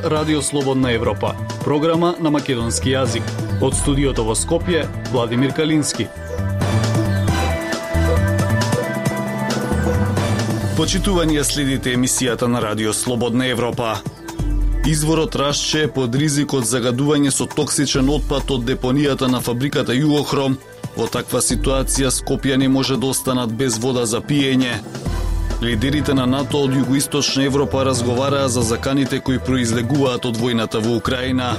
Радио Слободна Европа, програма на македонски јазик. Од студиото во Скопје, Владимир Калински. Почитување следите емисијата на Радио Слободна Европа. Изворот Рашче е под ризик од загадување со токсичен отпад од депонијата на фабриката Југохром. Во таква ситуација Скопјани може да останат без вода за пиење. Лидерите на НАТО од Југоисточна Европа разговараа за заканите кои произлегуваат од војната во Украина.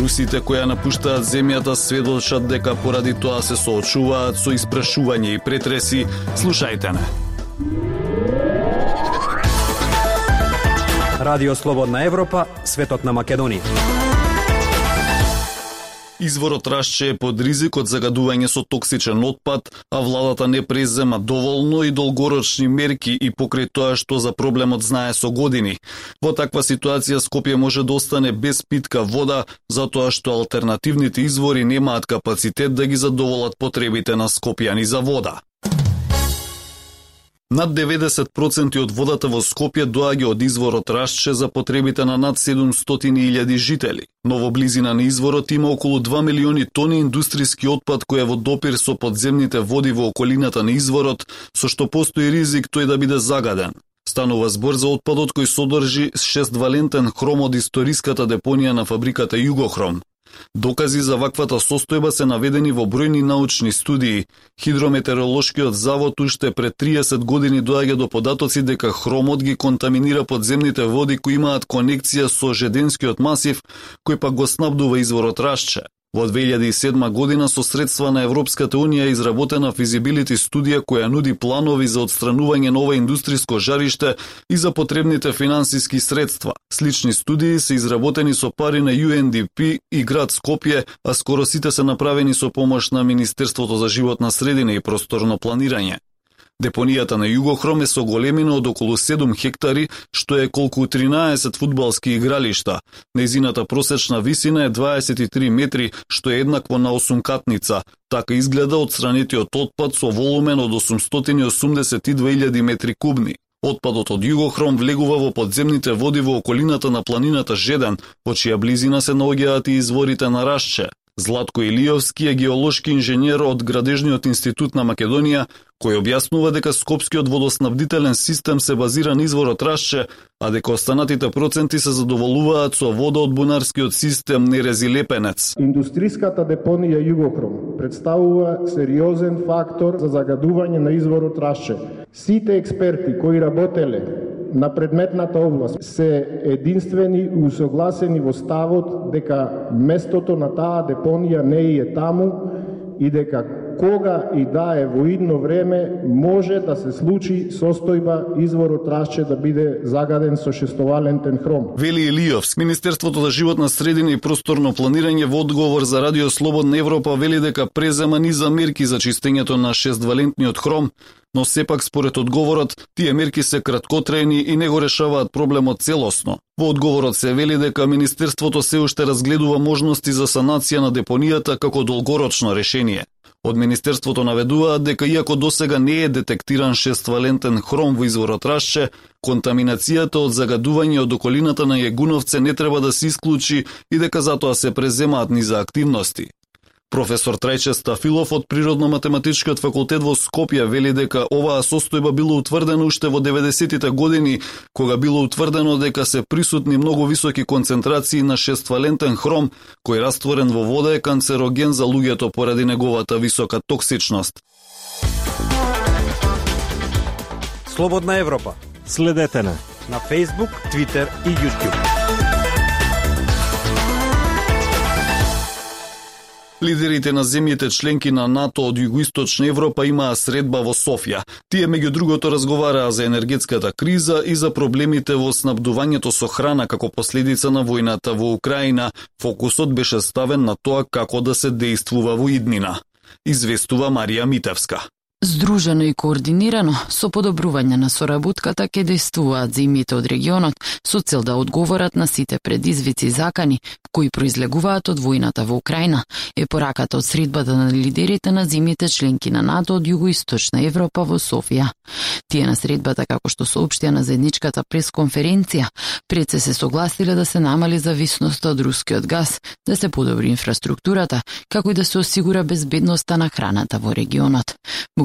Русите кои напуштаат земјата сведочат дека поради тоа се соочуваат со испрашување и претреси. Слушајте не. Радио Слободна Европа, светот на Македонија. Изворот Рашче е под ризик од загадување со токсичен отпад, а владата не презема доволно и долгорочни мерки и покрај тоа што за проблемот знае со години. Во таква ситуација Скопје може да остане без питка вода, затоа што алтернативните извори немаат капацитет да ги задоволат потребите на скопјани за вода. Над 90% од водата во Скопје доаѓа од изворот Рашче за потребите на над 700.000 жители. Но во близина на изворот има околу 2 милиони тони индустријски отпад кој е во допир со подземните води во околината на изворот, со што постои ризик тој да биде загаден. Станува збор за отпадот кој содржи 6 валентен хром од историската депонија на фабриката Југохром. Докази за ваквата состојба се наведени во бројни научни студии. Хидрометеоролошкиот завод уште пред 30 години доаѓа до податоци дека хромот ги контаминира подземните води кои имаат конекција со жеденскиот масив, кој пак го снабдува изворот Рашче. Во 2007 година со средства на Европската Унија изработена физибилити студија која нуди планови за отстранување на ова индустријско жариште и за потребните финансиски средства. Слични студии се изработени со пари на UNDP и град Скопје, а скоро сите се направени со помош на Министерството за животна средина и просторно планирање. Депонијата на Југохром е со големина од околу 7 хектари, што е колку 13 фудбалски игралишта. Незината просечна висина е 23 метри, што е еднакво на 8 катница. Така изгледа отстранетиот отпад со волумен од 882.000 метри кубни. Отпадот од Југохром влегува во подземните води во околината на планината Жеден, во чија близина се наоѓаат и изворите на Рашче. Златко Илиовски е геолошки инженер од Градежниот институт на Македонија, кој објаснува дека Скопскиот водоснабдителен систем се базира на изворот Рашче, а дека останатите проценти се задоволуваат со вода од бунарскиот систем Нерези Лепенец. Индустријската депонија Југокром представува сериозен фактор за загадување на изворот Рашче. Сите експерти кои работеле на предметната област се единствени и усогласени во ставот дека местото на таа депонија не е таму и дека кога и да е во идно време може да се случи состојба изворот Рашче да биде загаден со шестовалентен хром. Вели Илиовс, Министерството за животна средина и просторно планирање во одговор за Радио Слободна Европа вели дека презема низа мерки за чистењето на шествалентниот хром, но сепак според одговорот, тие мерки се краткотрајни и не го решаваат проблемот целосно. Во одговорот се вели дека Министерството се уште разгледува можности за санација на депонијата како долгорочно решение. Од Министерството наведуваат дека иако досега не е детектиран шествалентен хром во изворот Рашче, контаминацијата од загадување од околината на Јегуновце не треба да се исклучи и дека затоа се преземаат низа активности. Професор Трајче Стафилов од Природно-математичкиот факултет во Скопје вели дека оваа состојба било утврдена уште во 90-тите години, кога било утврдено дека се присутни многу високи концентрации на шествалентен хром, кој растворен во вода е канцероген за луѓето поради неговата висока токсичност. Слободна Европа. Следете на на Facebook, Twitter и YouTube. Лидерите на земјите членки на НАТО од Југоисточна Европа имаа средба во Софија. Тие меѓу другото разговараа за енергетската криза и за проблемите во снабдувањето со храна како последица на војната во Украина. Фокусот беше ставен на тоа како да се действува во иднина. Известува Марија Митевска. Здружено и координирано, со подобрување на соработката ке действуваат земјите од регионот со цел да одговорат на сите предизвици и закани кои произлегуваат од војната во Украина, е пораката од средбата на лидерите на земјите членки на НАТО од Југоисточна Европа во Софија. Тие на средбата, како што соопштија на заедничката пресконференција, пред се се согласиле да се намали зависноста од рускиот газ, да се подобри инфраструктурата, како и да се осигура безбедноста на храната во регионот.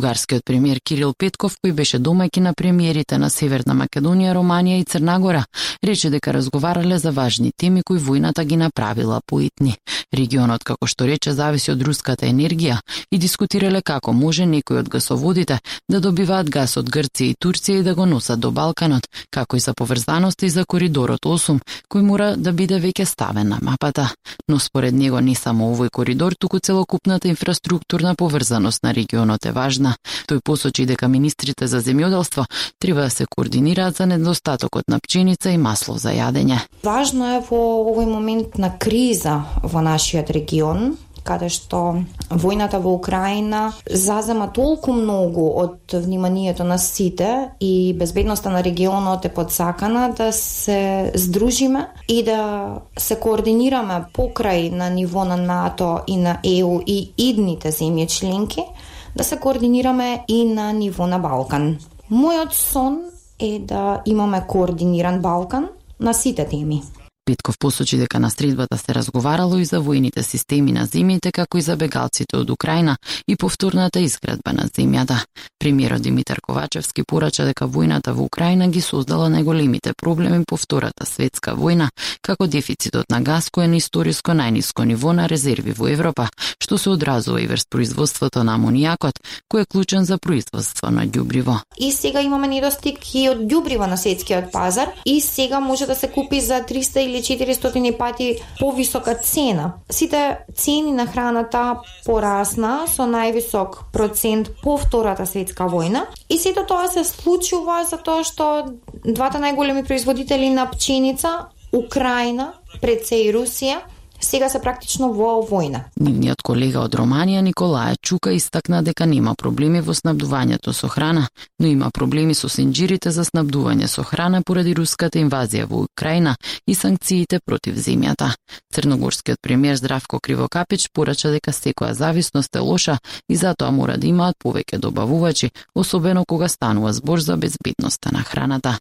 Бугарскиот премиер Кирил Петков, кој беше домајки на премиерите на Северна Македонија, Романија и Црнагора, рече дека разговарале за важни теми кои војната ги направила поитни. Регионот, како што рече, зависи од руската енергија и дискутирале како може некои од гасоводите да добиваат газ од Грција и Турција и да го носат до Балканот, како и за поврзаност и за коридорот 8, кој мора да биде веќе ставен на мапата. Но според него не само овој коридор, туку целокупната инфраструктурна поврзаност на регионот е важна Тој посочи дека министрите за земјоделство треба да се координираат за недостатокот на пченица и масло за јадење. Важно е во овој момент на криза во нашиот регион каде што војната во Украина зазема толку многу од вниманието на сите и безбедноста на регионот е подсакана да се здружиме и да се координираме покрај на ниво на НАТО и на ЕУ и идните земји членки да се координираме и на ниво на Балкан. Мојот сон е да имаме координиран Балкан на сите теми. Петков посочи дека на средбата се разговарало и за војните системи на земјите, како и за бегалците од Украина и повторната изградба на земјата. Премиерот Димитар Ковачевски порача дека војната во Украина ги создала најголемите проблеми по Втората светска војна, како дефицитот на газ кој е на историско најниско ниво на резерви во Европа, што се одразува и врз производството на амонијакот, кој е клучен за производство на ѓубриво. И сега имаме недостиг и од ѓубриво на светскиот пазар и сега може да се купи за 300 или 400 пати повисока цена. Сите цени на храната порасна со највисок процент по Втората светска војна и сето тоа се случува затоа што двата најголеми производители на пченица, Украина, пред се и Русија, сега се практично во војна. Нивниот колега од Романија Николаја Чука истакна дека нема проблеми во снабдувањето со храна, но има проблеми со синџирите за снабдување со храна поради руската инвазија во Украина и санкциите против земјата. Црногорскиот премиер Здравко Кривокапич порача дека секоја зависност е лоша и затоа мора да имаат повеќе добавувачи, особено кога станува збор за безбедноста на храната.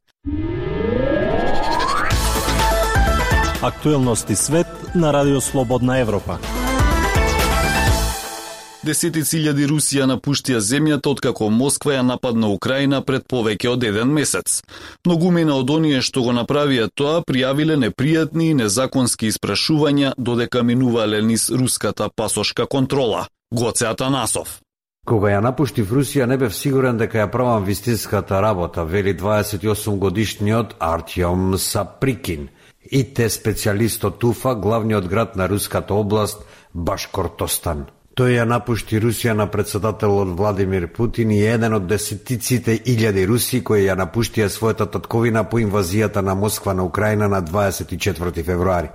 Актуелности свет на Радио Слободна Европа. Десетици илјади Русија напуштија земјата откако Москва ја нападна Украина пред повеќе од еден месец. Многумина од оние што го направија тоа пријавиле непријатни и незаконски испрашувања додека минувале низ руската пасошка контрола. Гоце Атанасов. Кога ја напуштив Русија не бев сигурен дека ја правам вистинската работа, вели 28 годишниот Артјом Саприкин – ИТ специјалист од Туфа, главниот град на руската област Башкортостан. Тој ја напушти Русија на председателот Владимир Путин и еден од десетиците илјади руси кои ја напуштија својата татковина по инвазијата на Москва на Украина на 24 февруари.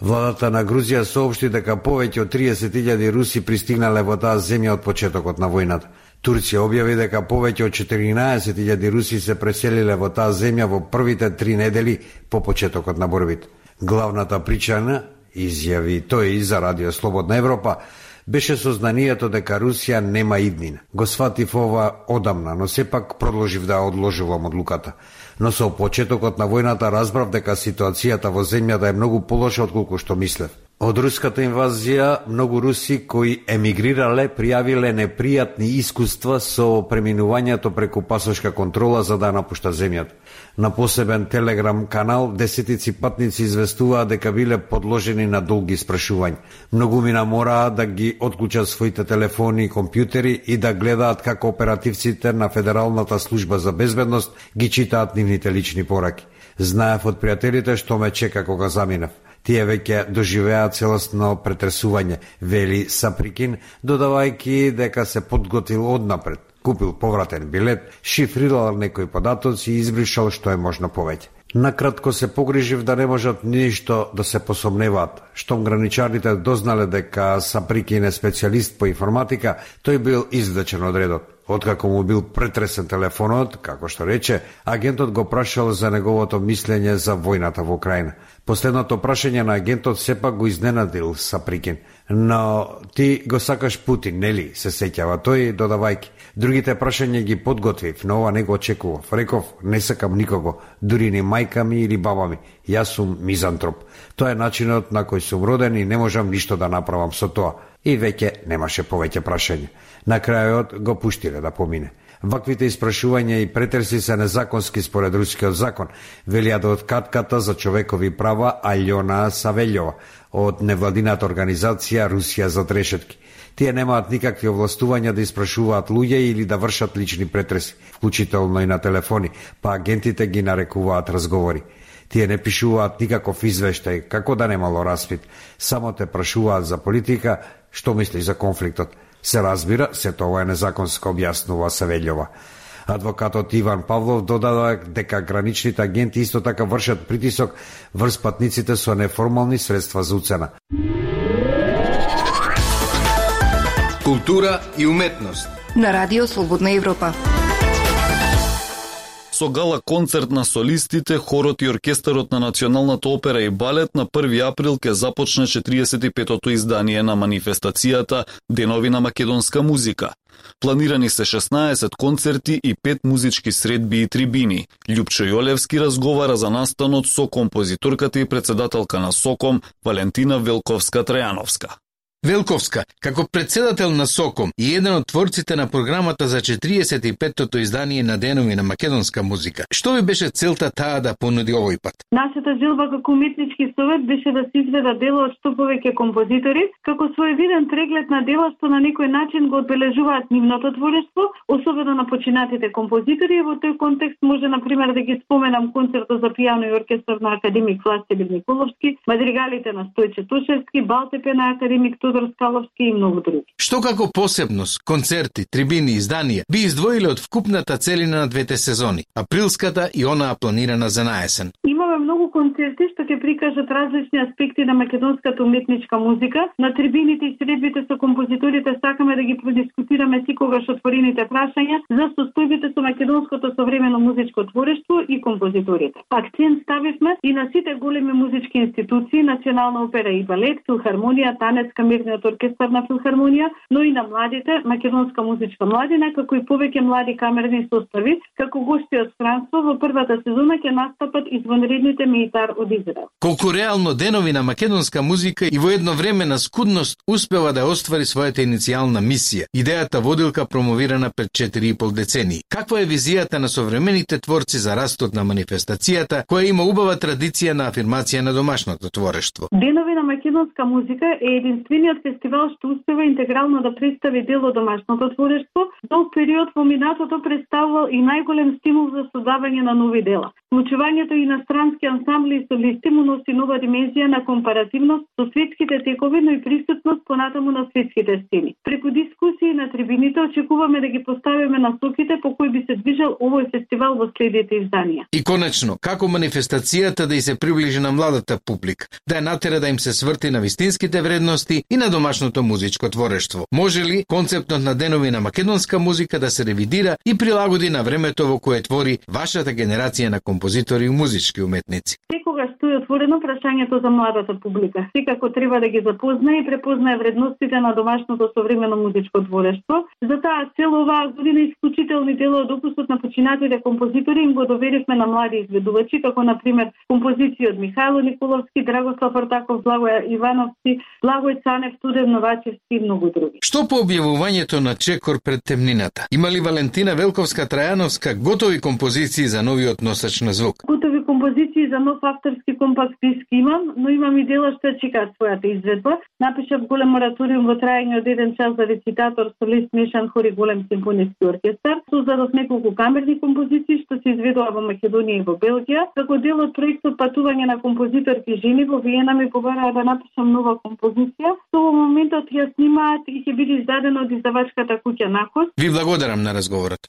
Владата на Грузија соопшти дека повеќе од 30.000 руси пристигнале во таа земја од почетокот на војната. Турција објави дека повеќе од 14.000 руси се преселиле во таа земја во првите три недели по почетокот на борбите. Главната причина, изјави тој и за Радио Слободна Европа, беше сознанието дека Русија нема иднина. Го сватив ова одамна, но сепак продолжив да одложувам одлуката. Но со почетокот на војната разбрав дека ситуацијата во земјата е многу полоша од колку што мислев. Од руската инвазија, многу руси кои емигрирале пријавиле непријатни искуства со преминувањето преку пасошка контрола за да напушта земјата. На посебен телеграм канал, десетици патници известуваа дека биле подложени на долги спрашувања. Многумина мораа да ги отклучат своите телефони и компјутери и да гледаат како оперативците на Федералната служба за безбедност ги читаат нивните лични пораки. Знаев од пријателите што ме чека кога заминав тие веќе доживеа целосно претресување, вели Саприкин, додавајќи дека се подготвил однапред, купил повратен билет, шифрирал некои податоци и избришал што е можно повеќе. Накратко се погрижив да не можат ништо да се посомневаат. Штом граничарите дознале дека Саприкин е специјалист по информатика, тој бил издачен од редот. Откако му бил претресен телефонот, како што рече, агентот го прашал за неговото мислење за војната во Украина. Последното прашање на агентот сепак го изненадил Саприкин. Но ти го сакаш Путин, нели? Се сеќава тој, додавајки. Другите прашања ги подготвив, но ова не го очекував. Реков, не сакам никого, дури ни мајка ми или баба ми. Јас сум мизантроп. Тоа е начинот на кој сум роден и не можам ништо да направам со тоа. И веќе немаше повеќе прашања. На крајот го пуштиле да помине. Ваквите испрашувања и претреси се незаконски според рускиот закон, велија да од за човекови права Алјона Савелјова од невладината организација Русија за трешетки. Тие немаат никакви овластувања да испрашуваат луѓе или да вршат лични претреси, вклучително и на телефони, па агентите ги нарекуваат разговори. Тие не пишуваат никаков извештај, како да немало распит, само те прашуваат за политика, што мислиш за конфликтот. Се разбира, се тоа е незаконско, објаснува Савелјова. Адвокатот Иван Павлов додава дека граничните агенти исто така вршат притисок врз патниците со неформални средства за уцена. Култура и уметност на Радио Слободна Европа со гала концерт на солистите, хорот и оркестарот на Националната опера и балет на 1 април ќе започне 45-тото издание на манифестацијата Денови на македонска музика. Планирани се 16 концерти и 5 музички средби и трибини. Љупчо Јолевски разговара за настанот со композиторката и председателка на СОКОМ Валентина Велковска-Трајановска. Велковска, како председател на СОКОМ и еден од творците на програмата за 45-тото издание на Денови на македонска музика, што ви беше целта таа да понуди овој пат? Нашата желба како уметнички совет беше да се изведа дело од што повеќе композитори, како своевиден преглед на дела што на некој начин го одбележуваат нивното творештво, особено на починатите композитори. Во тој контекст може, на пример, да ги споменам концертот за пијано и оркестар на академик Властимир Николовски, мадригалите на Стојче Тушевски, Балтепе на академик Тодор Скаловски и многу други. Што како посебност, концерти, трибини, изданија би издвоиле од вкупната целина на двете сезони, априлската и онаа планирана за наесен? Имаме многу концерти што ќе прикажат различни аспекти на македонската уметничка музика. На трибините и средбите со композиторите сакаме да ги продискутираме секогаш отворените прашања за состојбите со македонското современо музичко творештво и композиторите. Акцент ставивме и на сите големи музички институции, Национална опера и балет, филхармонија, танец, камер камерниот оркестар на филхармонија, но и на младите македонска музичка младина, како и повеќе млади камерни состави, како гости од странство во првата сезона ќе настапат извонредните милитар од Израел. Колку реално денови на македонска музика и во едно време на скудност успева да оствари својата иницијална мисија, идејата водилка промовирана пред 4,5 децении. Каква е визијата на современите творци за растот на манифестацијата, која има убава традиција на афирмација на домашното творештво? Денови на македонска музика е единствениот фестивал што успева интегрално да представи дел од домашното творештво, долг период во минатото представувал и најголем стимул за создавање на нови дела. Вклучувањето и на странски ансамбли и солисти му носи нова димензија на компаративност со светските текови, но и присутност понатаму на светските сцени. Преку дискусии на трибините очекуваме да ги поставиме насоките по кои би се движел овој фестивал во следните изданија. И конечно, како манифестацијата да и се приближи на младата публика, да ја натера да им се сврти на вистинските вредности и на домашното музичко творештво. Може ли концептот на денови на македонска музика да се ревидира и прилагоди на времето во кое твори вашата генерација на композитори и музички уметници? Секогаш стои отворено прашањето за младата публика. Секако треба да ги запознае и препознае вредностите на домашното современо музичко творештво. За таа цел оваа година исклучителни дела од опусот на починатите композитори им го доверивме на млади изведувачи, како на пример композиции од Михајло Николовски, Драгослав Ортаков, Благоја Ивановски, Благој Цанев, Студен Новачевски и многу други. Што по објавувањето на Чекор пред темнината? Има ли Валентина Велковска Трајановска готови композиции за новиот носач на звук? Готови композиции за нов авторски компакт диск имам, но имам и дела што чекаат својата изведба. Напишав голем мораториум во трајање од еден час за рецитатор, солист, мешан хор и голем симфониски оркестар. Создадов неколку камерни композиции што се изведува во Македонија и во Белгија. Како дел од проектот патување на композиторки жени во Виена ми побараа да напишам нова композиција. Со во моментот ја снимаат и ќе биде издадено од издавачката куќа Нахос. Ви благодарам на разговорот.